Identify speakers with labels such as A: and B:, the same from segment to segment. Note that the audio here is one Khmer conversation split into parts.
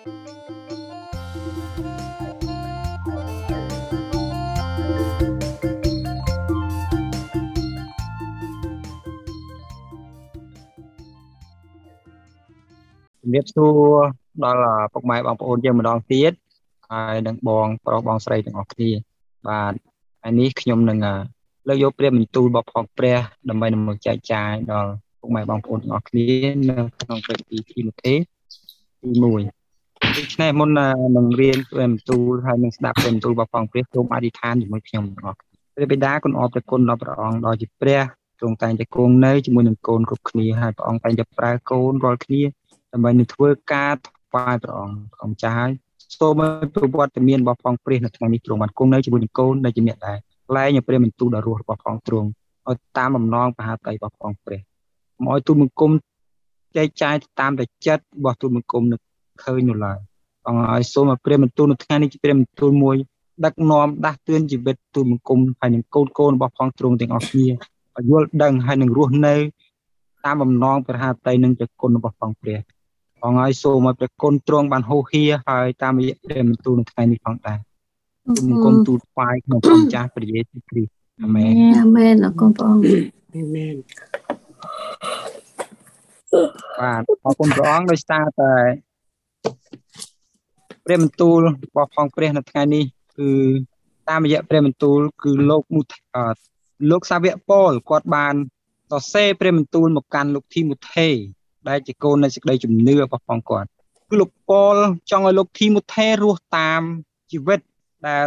A: ជំរាបសួរដល់ពុកម៉ែបងប្អូនយើងម្ដងទៀតហើយនឹងបងប្រុសបងស្រីទាំងអស់គ្នាបាទហើយនេះខ្ញុំនឹងលើកយកព្រាបបន្ទូលរបស់ផងព្រះដើម្បីនឹងមកចែកចាយដល់ពុកម៉ែបងប្អូនទាំងអស់គ្នានៅក្នុងព្រឹត្តិទីទី1ទី1 ដូច្នេះមុននឹងរៀនព្រាបបន្ទូលហើយនឹងស្ដាប់ព្រាបបន្ទូលរបស់ផងព្រះសូមអធិដ្ឋានជាមួយខ្ញុំទាំងអស់ព្រះបិតាគុណអរព្រះគុណដល់ព្រះអង្គដ៏ជាព្រះទ្រង់តែងតែគង់នៅជាមួយនឹងកូនគ្រប់គ្នាហើយព្រះអង្គតែងតែប្រើកូនរាល់គ្នាដើម្បីនឹងធ្វើការថ្វាយព្រះអង្គព្រះអង្គចាស់ហើយសូមឲ្យប្រវត្តិមានរបស់ផងព្រះនៅថ្ងៃនេះទ្រង់បានគង់នៅជាមួយនឹងកូនដែលជាអ្នកដែរលែងឲ្យព្រះបន្ទូលដល់រស់របស់ផងទ្រង់ឲ្យតាមបំណងបហាតីរបស់ផងព្រះកុំឲ្យទូលបង្គំចែកចាយតាមតែចិត្តរបស់ទូលបង្គំនឹង ឃើញនោះឡើយអង្គឲ្យសូមឲ្យព្រះបន្ទូលនៅថ្ងៃនេះជាព្រះបន្ទូលមួយដឹកនាំដាស់តឿនជីវិតទូលបង្គំហើយនឹងកូនកូនរបស់ផងទ្រង់ទាំងអស់គ្នាឲ្យយល់ដឹងហើយនឹងរស់នៅតាមបំណងព្រះハតីនឹងជាគុណរបស់ផងព្រះផងហើយសូមឲ្យព្រះគុណទ្រង់បានហូរហៀហើយតាមរយៈព្រះបន្ទូលនៅថ្ងៃនេះផងដែរសូមគុំទូលថ្វាយក្នុងព្រះចាស់ព្រះយេស៊ូវគ្រីស្ទអាមែន
B: អាមែនអរគុណព្រះអង្គអាមែន
A: បាទអរគុណព្រះអង្គដោយសារតែ ព្រះបន្ទូលរបស់ផងព្រះនៅថ្ងៃនេះគឺតាមរយៈព្រះបន្ទូលគឺលោកមុថលោកសាវកប៉ូលគាត់បានសរសេរព្រះបន្ទូលមកកាន់លោកធីម៉ូថេដែលជាកូននៃសេចក្តីជំនឿរបស់ផងគាត់គឺលោកប៉ូលចង់ឲ្យលោកធីម៉ូថេរស់តាមជីវិតដែល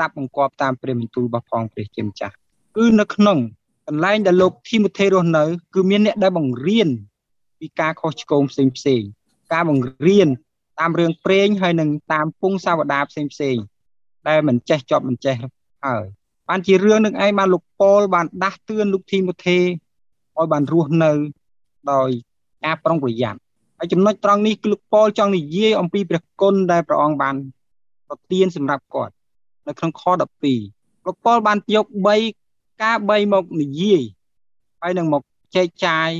A: ដាប់បង្គាប់តាមព្រះបន្ទូលរបស់ផងព្រះជាម្ចាស់គឺនៅក្នុងកន្លែងដែលលោកធីម៉ូថេរស់នៅ គឺមានអ្នកដែលបង្រៀនពីការខុសឆ្គងផ្សេងផ្សេងការបង្រៀន តាមរឿងព្រេងហើយនឹងតាមពងសាវតាផ្សេងផ្សេងដែលមិនចេះចប់មិនចេះហើយបានជារឿងនឹងឯងបានលោកប៉ូលបានដាស់តឿនលោកធីម៉ូថេឲ្យបានរស់នៅដោយការប្រុងប្រយ័ត្នហើយចំណុចត្រង់នេះគឺលោកប៉ូលចង់និយាយអំពីព្រះគុណដែលព្រះអង្គបានប្រទានសម្រាប់គាត់នៅក្នុងខ12លោកប៉ូលបានយក3ការ3មកនិយាយហើយនឹងមកចែកចាយ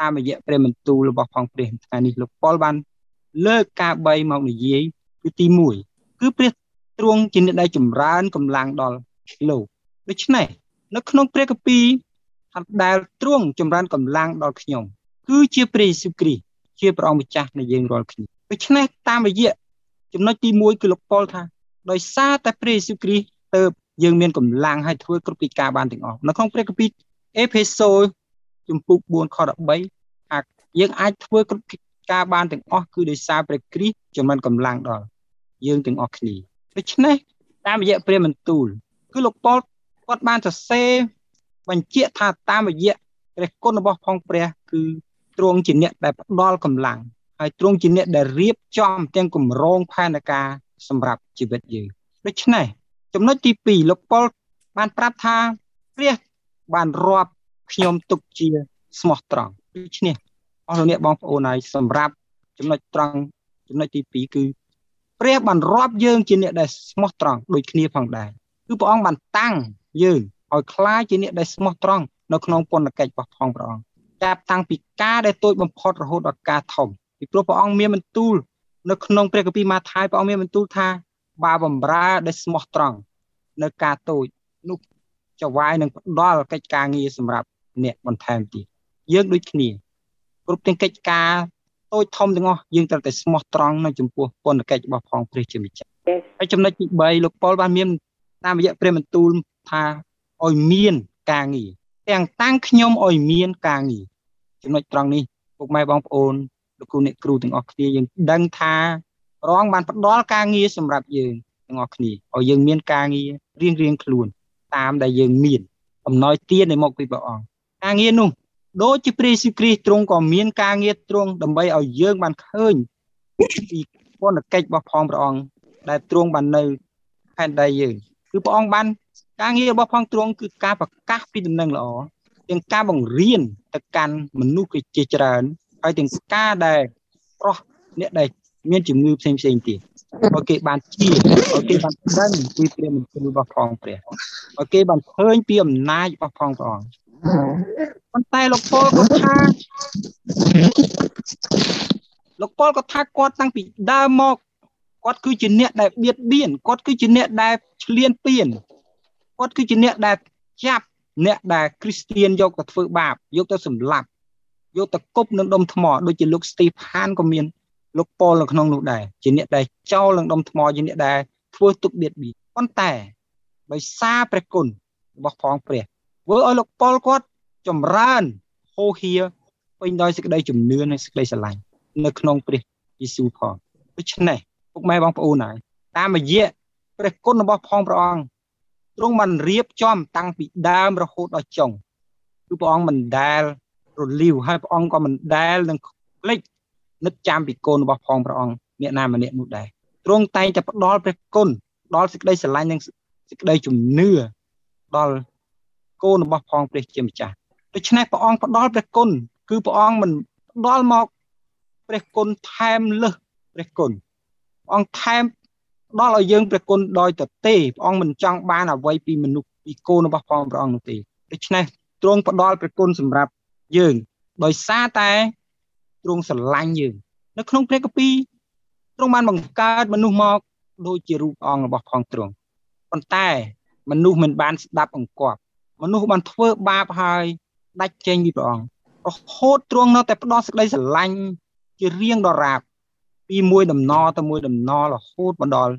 A: តាមរយៈព្រះបន្ទូលរបស់ផងព្រះថ្ងៃនេះលោកប៉ូលបាន លើកការ3មកនិយាយគឺទី1គឺព្រះទ្រង់ជាអ្នកដែលចម្រើនកម្លាំងដល់លោកដូច្នេះនៅក្នុងព្រះគម្ពីរដែលទ្រង់ចម្រើនកម្លាំងដល់ខ្ញុំគឺជាព្រះយេស៊ូវគ្រីស្ទជាព្រះអង្គម្ចាស់នៃយើងរាល់គ្នាដូច្នេះតាមរយៈចំណុចទី1គឺលោកប៉ុលថាដោយសារតែព្រះយេស៊ូវគ្រីស្ទទៅយើងមានកម្លាំងឲ្យធ្វើគ្រប់កិច្ចការបានទាំងអស់នៅក្នុងព្រះគម្ពីរអេផេសូជំពូក4ខ13ថាយើងអាចធ្វើគ្រប់ កិច្ចការបានទាំងអស់គឺដោយសារព្រះគ្រីស្ទចំណិនកម្លាំងដល់យើងទាំងអស់គ្នាដូច្នេះតាមរយៈព្រះបន្ទូល គឺលោកប៉ុលគាត់បានសរសេរបញ្ជាក់ថាតាមរយៈព្រះគុណរបស់ផងព្រះ គឺទ្រង់ជាអ្នកដែលផ្ដល់កម្លាំងហើយទ្រង់ជាអ្នកដែលរៀបចំទាំងគម្រោងផែនការសម្រាប់ជីវិតយើងដូច្នេះចំណុចទី2លោកប៉ុលបានប្រាប់ថាព្រះបានរាប់ខ្ញុំទុកជាស្មោះត្រង់ដូច្នេះ អស់លោកអ្នកបងប្អូនហើយសម្រាប់ចំណុចត្រង់ចំណុចទី2គឺព្រះបានរាប់យើងជាអ្នកដែលស្មោះត្រង់ដូចគ្នាផងដែរគឺព្រះអង្គបានតាំងយើងឲ្យคล้ายជាអ្នកដែលស្មោះត្រង់នៅក្នុងពន្ធកិច្ចរបស់ផងព្រះអង្គចាប់តាំងពីការដែលតូចបំផុតរហូតដល់ការធំពីព្រោះព្រះអង្គមានបន្ទូលនៅក្នុងព្រះគម្ពីរម៉ាថាយព្រះអង្គមានបន្ទូលថាបើបំរើដែលស្មោះត្រង់នៅការតូចនោះចវាយនឹងផ្ដល់កិច្ចការងារសម្រាប់អ្នកបន្ថែមទៀតយើងដូចគ្នា គ្រប់ទាំងកិច្ចការតូចធំទាំងអស់យើងត្រូវតែស្មោះត្រង់នៅចំពោះពន្ធកិច្ចរបស់ផងព្រះជាម្ចាស់ហើយចំណុចទី3លោកប៉ុលបានមានតាមរយៈព្រះបន្ទូលថាឲ្យមានការងារទាំងតាំងខ្ញុំឲ្យមានការងារចំណុចត្រង់នេះពុកម៉ែបងប្អូនលោកគ្រូអ្នកគ្រូទាំងអស់គ្នាយើងដឹងថាព្រះអង្គបានផ្ដល់ការងារសម្រាប់យើងទាំងអស់គ្នាឲ្យយើងមានការងាររៀងរៀងខ្លួនតាមដែលយើងមានអំណោយទាននៃមកពីព្រះអង្គការងារនោះ ដូចជាព្រះយេស៊ូវគ្រីស្ទទ្រង់ក៏មានការងារទ្រង់ដើម្បីឲ្យយើងបានឃើញពីពន្ធកិច្ចរបស់ផងព្រះអង្គដែលទ្រង់បាននៅផែនដីយើងគឺព្រះអង្គបានការងាររបស់ផងទ្រង់គឺការប្រកាសពីដំណឹងល្អទាំងការបង្រៀនទៅកាន់មនុស្សជាច្រើនហើយទាំងការដែលប្រោះអ្នកដែលមានជំងឺផ្សេងផ្សេងទៀតឲ្យគេបានជាឲ្យគេបានដឹងពីព្រះមន្ត្រីរបស់ផងព្រះឲ្យគេបានឃើញពីអំណាចរបស់ផងព្រះអង្គ ប៉ុន្តែលោកពលក៏ថាលោកប៉ុលក៏ថាគាត់តាំងពីដើមមកគាត់គឺជាអ្នកដែលបៀតបៀនគាត់គឺជាអ្នកដែលឆ្លៀនពៀនគាត់គឺជាអ្នកដែលចាប់អ្នកដែលគ្រីស្ទៀនយកទៅធ្វើបាបយកទៅសម្លាប់យកទៅគប់នឹងដុំថ្មដូចជាលោកស្ទីផានក៏មានលោកប៉ុលនៅក្នុងនោះដែរជាអ្នកដែលចោលនឹងដុំថ្មជាអ្នកដែលធ្វើទុកបៀតបៀនប៉ុន្តែដោយសារព្រះគុណរបស់ផងព្រះ ធ្វើឲ្យលោកប៉ុលគាត់ចម្រើនហូហៀពេញដោយសេចក្តីជំនឿនិងសេចក្តីស្រឡាញ់នៅក្នុងព្រះយេស៊ូវផងដូច្នេះពុកម៉ែបងប្អូនហើយតាមរយៈព្រះគុណរបស់ផងព្រះអង្គទ្រង់បានរៀបចំតាំងពីដើមរហូតដល់ចុងគឺព្រះអង្គមិនដែលរលាវហើយព្រះអង្គក៏មិនដែលនឹងភ្លេចនឹកចាំពីកូនរបស់ផងព្រះអង្គអ្នកណាម្នាក់នោះដែរទ្រង់តែងតែផ្ដល់ព្រះគុណដល់សេចក្តីស្រឡាញ់និងសេចក្តីជំនឿដល់ កូនរបស់ផងព្រះជាម្ចាស់ដូច្នេះព្រះអង្គផ្ដល់ព្រះគុណគឺព្រះអង្គមិនផ្ដល់មកព្រះគុណថែមលើសព្រះគុណព្រះអង្គថែមដល់ឲ្យយើងព្រះគុណដោយតទេព្រះអង្គមិនចង់បានអ្វីពីមនុស្សពីកូនរបស់ផងព្រះអង្គនោះទេដូច្នេះទ្រង់ផ្ដល់ព្រះគុណសម្រាប់យើង ដោយសារតែទ្រង់ស្រឡាញ់យើងនៅក្នុងព្រះគម្ពីរទ្រង់បានបង្កើតមនុស្សមកដូចជារូបអង្គរបស់ផងទ្រង់ប៉ុន្តែមនុស្សមិនបានស្ដាប់អង្គប់ មនុស្សបានធ្វើបាបហើយដាច់ចេញពីព្រះអង្គរហូតទ្រង់នៅតែផ្ដោតសេចក្តីស្រឡាញ់ជារៀងដរាបពីមួយដំណទៅមួយដំណរហូតមកដល់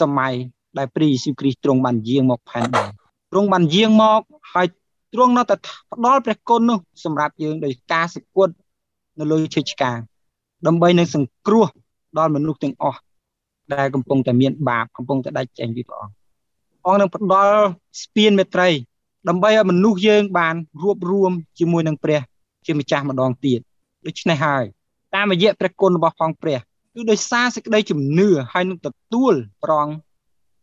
A: សម័យដែលព្រះយេស៊ូវគ្រីស្ទទ្រង់បានយាងមកផែនដីទ្រង់បានយាងមកហើយទ្រង់នៅតែផ្ដល់ព្រះគុណនោះសម្រាប់យើងដោយការសគត់នៅលើឈើឆ្កាងដើម្បីនឹងសង្គ្រោះដល់មនុស្សទាំងអស់ដែលកំពុងតែមានបាបកំពុងតែដាច់ចេញពីព្រះអង្គអង្គនឹងផ្ដល់ស្ពានមេត្រី ដើម្បីឲ្យមនុស្សយើងបានរួបរวมជាមួយនឹងព្រះជាម្ចាស់ម្ដងទៀតដូច្នេះហើយតាមរយៈព្រះគុណរបស់ផងព្រះគឺដោយសារសេចក្តីជំនឿហើយនឹងទទួលប្រង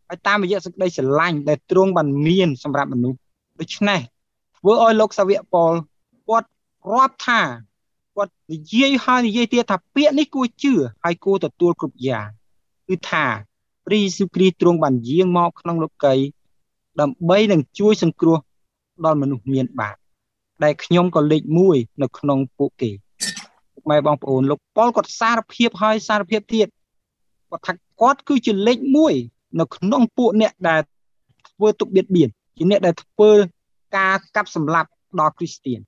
A: ហើយតាមរយៈសេចក្តីស្រឡាញ់ដែលទ្រង់បានមានសម្រាប់មនុស្សដូច្នេះធ្វើឲ្យលោកសាវកប៉ុលគាត់រាប់ថាគាត់និយាយហើយនិយាយទៀតថាពាក្យនេះគួរជឿហើយគួរទទួលគ្រប់យ៉ាងគឺថាព្រះយេស៊ូវគ្រីស្ទទ្រង់បានយាងមកក្នុងលោកី ដើម្បីនឹងជួយសង្គ្រោះ ដល់មនុស្សមានបាបដែលខ្ញុំក៏លេខ1នៅក្នុងពួកគេពុកម៉ែបងប្អូនលោកប៉ុលគាត់សារភាពហើយសារភាពទៀតគាត់ថាគាត់គឺជាលេខ1នៅក្នុងពួកអ្នកដែលធ្វើទុកបៀតបៀនជាអ្នកដែលធ្វើការកាប់សម្លាប់ដល់គ្រីស្ទៀន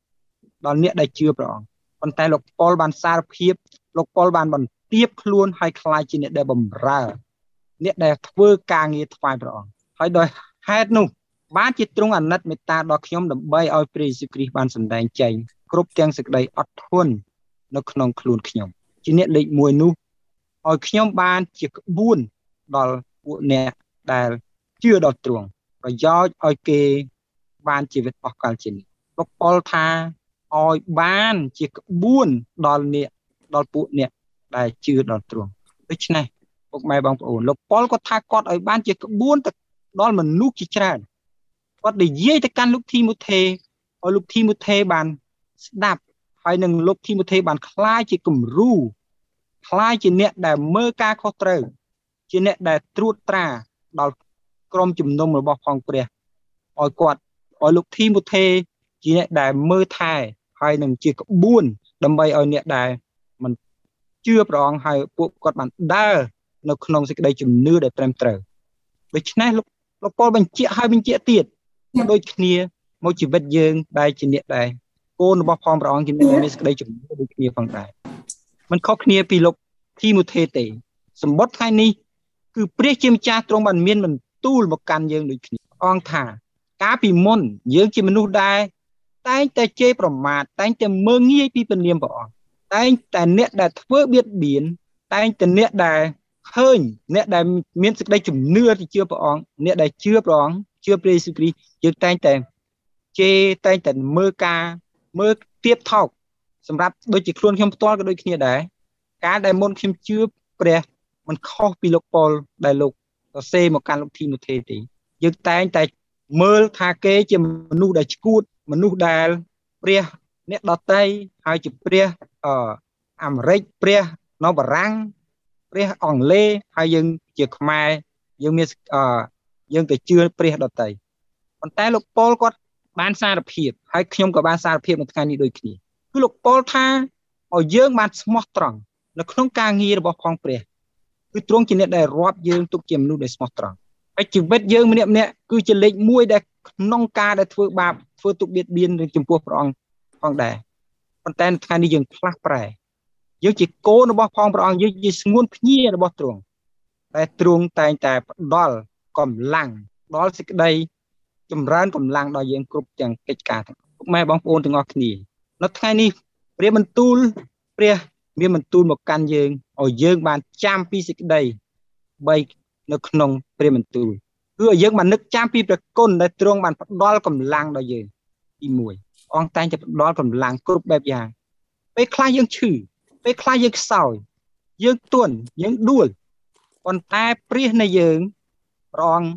A: ដល់អ្នកដែលជឿព្រះអង្គប៉ុន្តែលោកប៉ុលបានសារភាពលោកប៉ុលបានបន្ទាបខ្លួនហើយខ្លាចជាអ្នកដែលបំរើ អ្នកដែលធ្វើការងារថ្វាយព្រះអង្គហើយដោយហេតុនោះ បានជាទ្រង់អាណិតមេត្តាដល់ខ្ញុំដើម្បីឲ្យព្រះយេស៊ូវគ្រីស្ទបានសម្ដែងចេញគ្រប់ទាំងសេចក្តីអត់ធន់នៅក្នុងខ្លួនខ្ញុំជាអ្នកលេខ1នោះឲ្យខ្ញុំបានជាក្បួនដល់ពួកអ្នកដែលជឿដល់ទ្រង់ប្រយោជន៍ឲ្យគេបានជីវិតអស់កលជានេះលោកប៉ុលថាឲ្យបានជាក្បួនដល់អ្នកដល់ពួកអ្នកដែលជឿដល់ទ្រង់ដូច្នេះពុកម៉ែបងប្អូនលោកប៉ុលក៏ថាគាត់ឲ្យបានជាក្បួនទៅដល់មនុស្សជាច្រើន គាត់និយាយទៅកាន់លោកធីម៉ូថេឲ្យលោកធីម៉ូថេបានស្ដាប់ហើយនឹងលោកធីម៉ូថេបានคล้ายជាគំរូคล้ายជាអ្នកដែលមើលការខុសត្រូវជាអ្នកដែលត្រួតត្រាដល់ក្រុមជំនុំរបស់ផងព្រះឲ្យគាត់ឲ្យលោកធីម៉ូថេជាអ្នកដែលមើលថែហើយនឹងជាក្បួនដើម្បីឲ្យអ្នកដែលមិនជឿព្រះអង្គហើយពួកគាត់បានដើរនៅក្នុងសេចក្តីជំនឿដែលត្រឹមត្រូវដូច្នេះលោកលោកពលបញ្ជាក់ហើយបញ្ជាក់ទៀត ដូចគ្នាមកជីវិតយើងដែលជាអ្នកដែរកូនរបស់ផងព្រះអង្គជាអ្នកដែលមានសេចក្តីជំនឿដូចគ្នាផងដែរมันខុសគ្នាពីលោកធីម៉ូថេទេសម្បត្តិថ្ងៃនេះគឺព្រះជាម្ចាស់ទ្រង់បានមានបន្ទូលមកកាន់យើងដូចគ្នាអង្គថា កាលពីមុនយើងជាមនុស្សដែរតែងតែជេរប្រមាថតែងតែមើងងាយពីពលាមព្រះអង្គតែងតែអ្នកដែលធ្វើបៀតបៀនតែងតែអ្នកដែលឃើញអ្នកដែលមានសេចក្តីជំនឿទៅជឿព្រះអង្គអ្នកដែលជឿព្រះអង្គ ជឿព្រះយេស៊ូវគ្រីស្ទយើងតែងតែជេរតែងតែមើលការមើលទៀបថោកសម្រាប់ដូចជាខ្លួនខ្ញុំផ្ទាល់ក៏ដូចគ្នាដែរការដែលមុនខ្ញុំជឿព្រះมันខុសពីលោកប៉ុលដែលលោកសរសេរមកកាន់លោកធីម៉ូថេទេយើងតែងតែមើលថាគេជាមនុស្សដែលឈួតមនុស្សដែលព្រះអ្នកដតីហើយជាព្រះអឺអាមេរិកព្រះនៅបារាំងព្រះអង់គ្លេសហើយយើងជាខ្មែរយើងមានអឺ យើងទៅជឿព្រះដតីប៉ុន្តែលោកប៉ុលគាត់បានសារភាពហើយខ្ញុំក៏បានសារភាពនៅថ្ងៃនេះដូចគ្នាគឺលោកប៉ុលថាឲ្យយើងបានស្មោះត្រង់នៅក្នុងការងាររបស់ផងព្រះគឺទ្រង់ជាអ្នកដែលរាប់យើងទុកជាមនុស្សដែលស្មោះត្រង់ហើយជីវិតយើងម្នាក់ម្នាក់គឺជាលេខ1ដែលក្នុងការដែលធ្វើបាបធ្វើទុកបៀតបៀនចំពោះព្រះអង្គផងដែរប៉ុន្តែនៅថ្ងៃនេះយើងផ្លាស់ប្រែយើងជាកូនរបស់ផងព្រះអង្គយើងជាស្ងួនភ្ញារបស់ទ្រង់តែទ្រង់តែងតែផ្ដល់ កម្លាំងដល់សេចក្តីចម្រើនកម្លាំងដល់យើងគ្រប់ទាំងកិច្ចការទាំងពុកម៉ែបងប្អូនទាំងអស់គ្នានៅថ្ងៃនេះព្រះបន្ទូលព្រះមានបន្ទូលមកកាន់យើងឲ្យយើងបានចាំពីសេចក្តីបីនៅក្នុងព្រះបន្ទូលគឺឲ្យយើងបាននឹកចាំពីព្រះគុណដែលទ្រង់បានផ្ដល់កម្លាំងដល់យើងទី1អង្គតែងតែផ្ដល់កម្លាំងគ្រប់បែបយ៉ាងពេលខ្លះយើងឈឺពេលខ្លះយើងខ្សោយយើងទន់យើងដួលប៉ុន្តែព្រះនៃយើង ព្រះអង្គ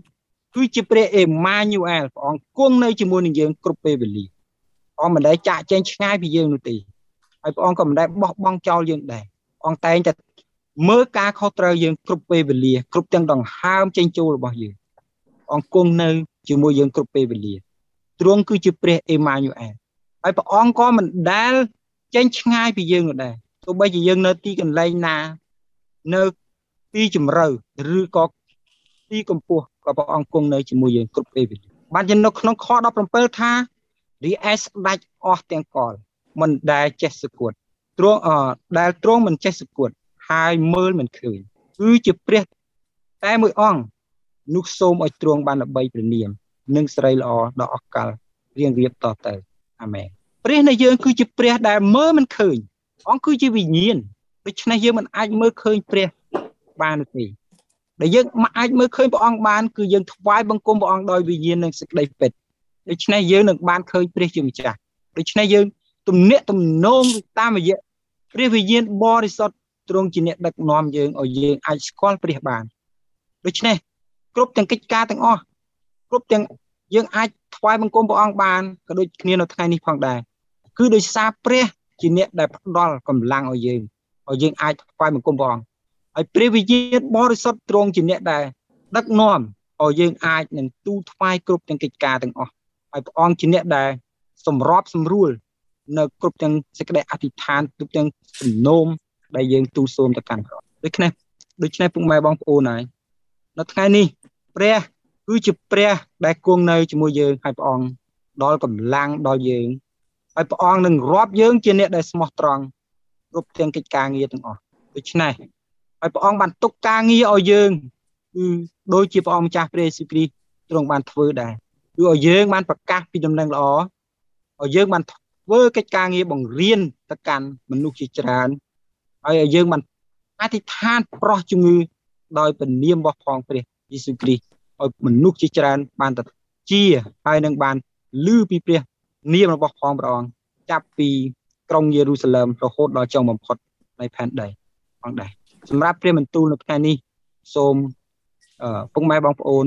A: គឺជាព្រះអេម៉ាញូអែលព្រះអង្គគង់នៅជាមួយនឹងយើងគ្រប់ពេលវេលាព្រះអង្គមិនដែលចាក់ចែងឆ្ងាយពីយើងនោះទេហើយព្រះអង្គក៏មិនដែលបោះបង់ចោលយើងដែរព្រះអង្គតែងតែមើលការខុសត្រូវយើងគ្រប់ពេលវេលាគ្រប់ទាំងដង្ហើមចេញចូលរបស់យើងអង្គគង់នៅជាមួយយើងគ្រប់ពេលវេលាទ្រង់គឺជាព្រះអេម៉ាញូអែលហើយព្រះអង្គក៏មិនដែលចេញឆ្ងាយពីយើងនោះដែរទោះបីជាយើងនៅទីកន្លែងណា នៅទីជំរៅឬក៏ ទីកម្ពស់ក៏ព្រះអង្គគង់នៅជាមួយយើងគ្រប់ពេលវេលាបានជានៅក្នុងខ17ថារីឯស្ដាច់អស់ទាំងកលមិនដែលចេះសគត់ទ្រង់អដែលទ្រង់មិនចេះសគត់ហើយមើលមិនឃើញគឺជាព្រះតែមួយអង្គនោះសូមឲ្យទ្រង់បានល្បីព្រះនាមនិងស្រីល្អដល់អកលរៀងរៀបតទៅអាមែនព្រះនៃយើងគឺជាព្រះដែលមើលមិនឃើញអង្គគឺជាវិញ្ញាណដូច្នេះយើងមិនអាចមើលឃើញព្រះបានទេ ដែលយើងមិនអាចមើលឃើញព្រះអង្គបានគឺយើងថ្វាយបង្គំព្រះអង្គដោយវិញ្ញាណនិងសេចក្តីពិតដូច្នេះយើងនឹងបានឃើញព្រះជាម្ចាស់ដូច្នេះយើងទំនាក់ទំនងតាមរយៈព្រះវិញ្ញាណបរិសុទ្ធទ្រង់ជាអ្នកដឹកនាំយើងឲ្យយើងអាចស្គាល់ព្រះបានដូច្នេះគ្រប់ទាំងកិច្ចការទាំងអស់គ្រប់ទាំងយើងអាចថ្វាយបង្គំព្រះអង្គបានក៏ដូចគ្នានៅថ្ងៃនេះផងដែរគឺដោយសារព្រះជាអ្នកដែលផ្ដល់កម្លាំងឲ្យយើងឲ្យយើងអាចថ្វាយបង្គំព្រះអង្គ ហើយព្រះវិញ្ញាណបរិសុទ្ធទ្រង់ជាអ្នកដែលដឹកនាំឲ្យយើងអាចនឹងទូថ្វាយគ្រប់ទាំងកិច្ចការទាំងអស់ហើយព្រះអង្គជាអ្នកដែលសម្របសម្រួលនៅគ្រប់ទាំងសេចក្តីអធិដ្ឋានគ្រប់ទាំងសំណូមដែលយើងទូលសូមទៅកាន់ព្រះដូច្នេះដូច្នេះពុកម៉ែបងប្អូនហើយនៅថ្ងៃនេះព្រះគឺជាព្រះដែលគង់នៅជាមួយយើងហើយព្រះអង្គដល់កម្លាំងដល់យើងហើយព្រះអង្គនឹងរាប់យើងជាអ្នកដែលស្មោះត្រង់គ្រប់ទាំងកិច្ចការងារទាំងអស់ដូច្នេះ ហើយព្រះអង្គបានទុកការងារឲ្យយើងគឺដូចជាព្រះអង្គម្ចាស់ព្រះយេស៊ូវគ្រីស្ទទ្រង់បានធ្វើដែរគឺឲ្យយើងបានប្រកាសពីដំណឹងល្អឲ្យយើងបានធ្វើកិច្ចការងារបង្រៀនទៅកាន់មនុស្សជាច្រើនហើយឲ្យយើងបានអធិដ្ឋានប្រោះជំងឺដោយពនាមរបស់ផងព្រះយេស៊ូវគ្រីស្ទឲ្យមនុស្សជាច្រើនបានទៅជាហើយនឹងបានឮពីព្រះនាមរបស់ផងព្រះអង្គចាប់ពីក្រុងយេរូសាឡឹមរហូតដល់ចុងបំផុតនៃផែនដីផងដែរ សម្រាប់ព្រះបន្ទូលនៅថ្ងៃនេះសូមពុកម៉ែបងប្អូន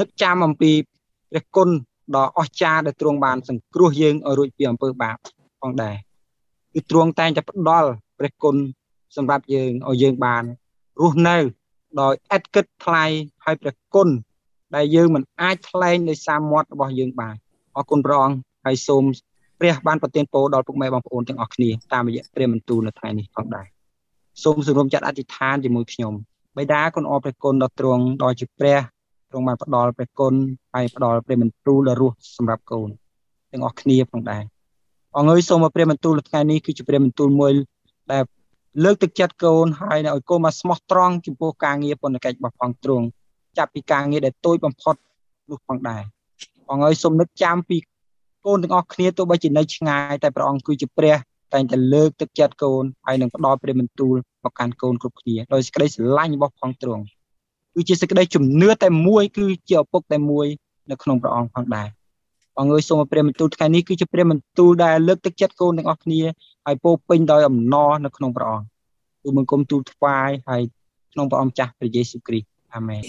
A: នឹកចាំអំពីព្រះគុណដ៏អស្ចារ្យដែលទ្រង់បានសង្គ្រោះយើងឲ្យរួចពីអំពើបាបផងដែរគឺទ្រង់តែងតែផ្ដល់ព្រះគុណសម្រាប់យើងឲ្យយើងបានរស់នៅដោយឥតគិតថ្លៃហើយព្រះគុណដែលយើងមិនអាចថ្លែងដោយសារមាត់របស់យើងបានអរគុណព្រះអង្គហើយសូមព្រះបានប្រទានពរដល់ពុកម៉ែបងប្អូនទាំងអស់គ្នាតាមរយៈព្រះបន្ទូលនៅថ្ងៃនេះផងដែរ សូមសម្រុំចាត់អធិដ្ឋានជាមួយខ្ញុំបិតាគុណអរព្រះគុណដល់ទ្រង់ដល់ជាព្រះទ្រង់បានផ្ដល់ព្រះគុណហើយផ្ដល់ព្រះបន្ទូលដ៏រស់សម្រាប់កូនទាំងអស់គ្នាផងដែរអងើយសូមឲ្យព្រះបន្ទូលនៅថ្ងៃនេះគឺជាព្រះបន្ទូលមួយដែលលើកទឹកចិត្តកូនហើយឲ្យកូនមកស្មោះត្រង់ចំពោះការងារបុណ្យកិច្ចរបស់ផងទ្រង់ចាប់ពីការងារដែលតូចបំផុតនោះផងដែរអងើយសូមនឹកចាំពីកូនទាំងអស់គ្នាទោះបីជានៅឆ្ងាយតែព្រះអង្គគឺជាព្រះ តែងតែលើកទឹកចិត្តកូនហើយនឹងផ្ដល់ព្រះបន្ទូលមកកាន់កូនគ្រប់គ្នាដោយសេចក្តីស្រឡាញ់របស់ផងទ្រង់គឺជាសេចក្តីជំនឿតែមួយគឺជាឪពុកតែមួយនៅក្នុងព្រះអង្គផងដែរអង្គើយសូមព្រះបន្ទូលថ្ងៃនេះគឺជាព្រះបន្ទូលដែលលើកទឹកចិត្តកូនទាំងអស់គ្នាហើយពោពេញដោយអំណរនៅក្នុងព្រះអង្គទូលបង្គំទូលថ្វាយហើយក្នុងព្រះអង្គចាស់ព្រះយេស៊ូវគ្រីស្ទអាមែន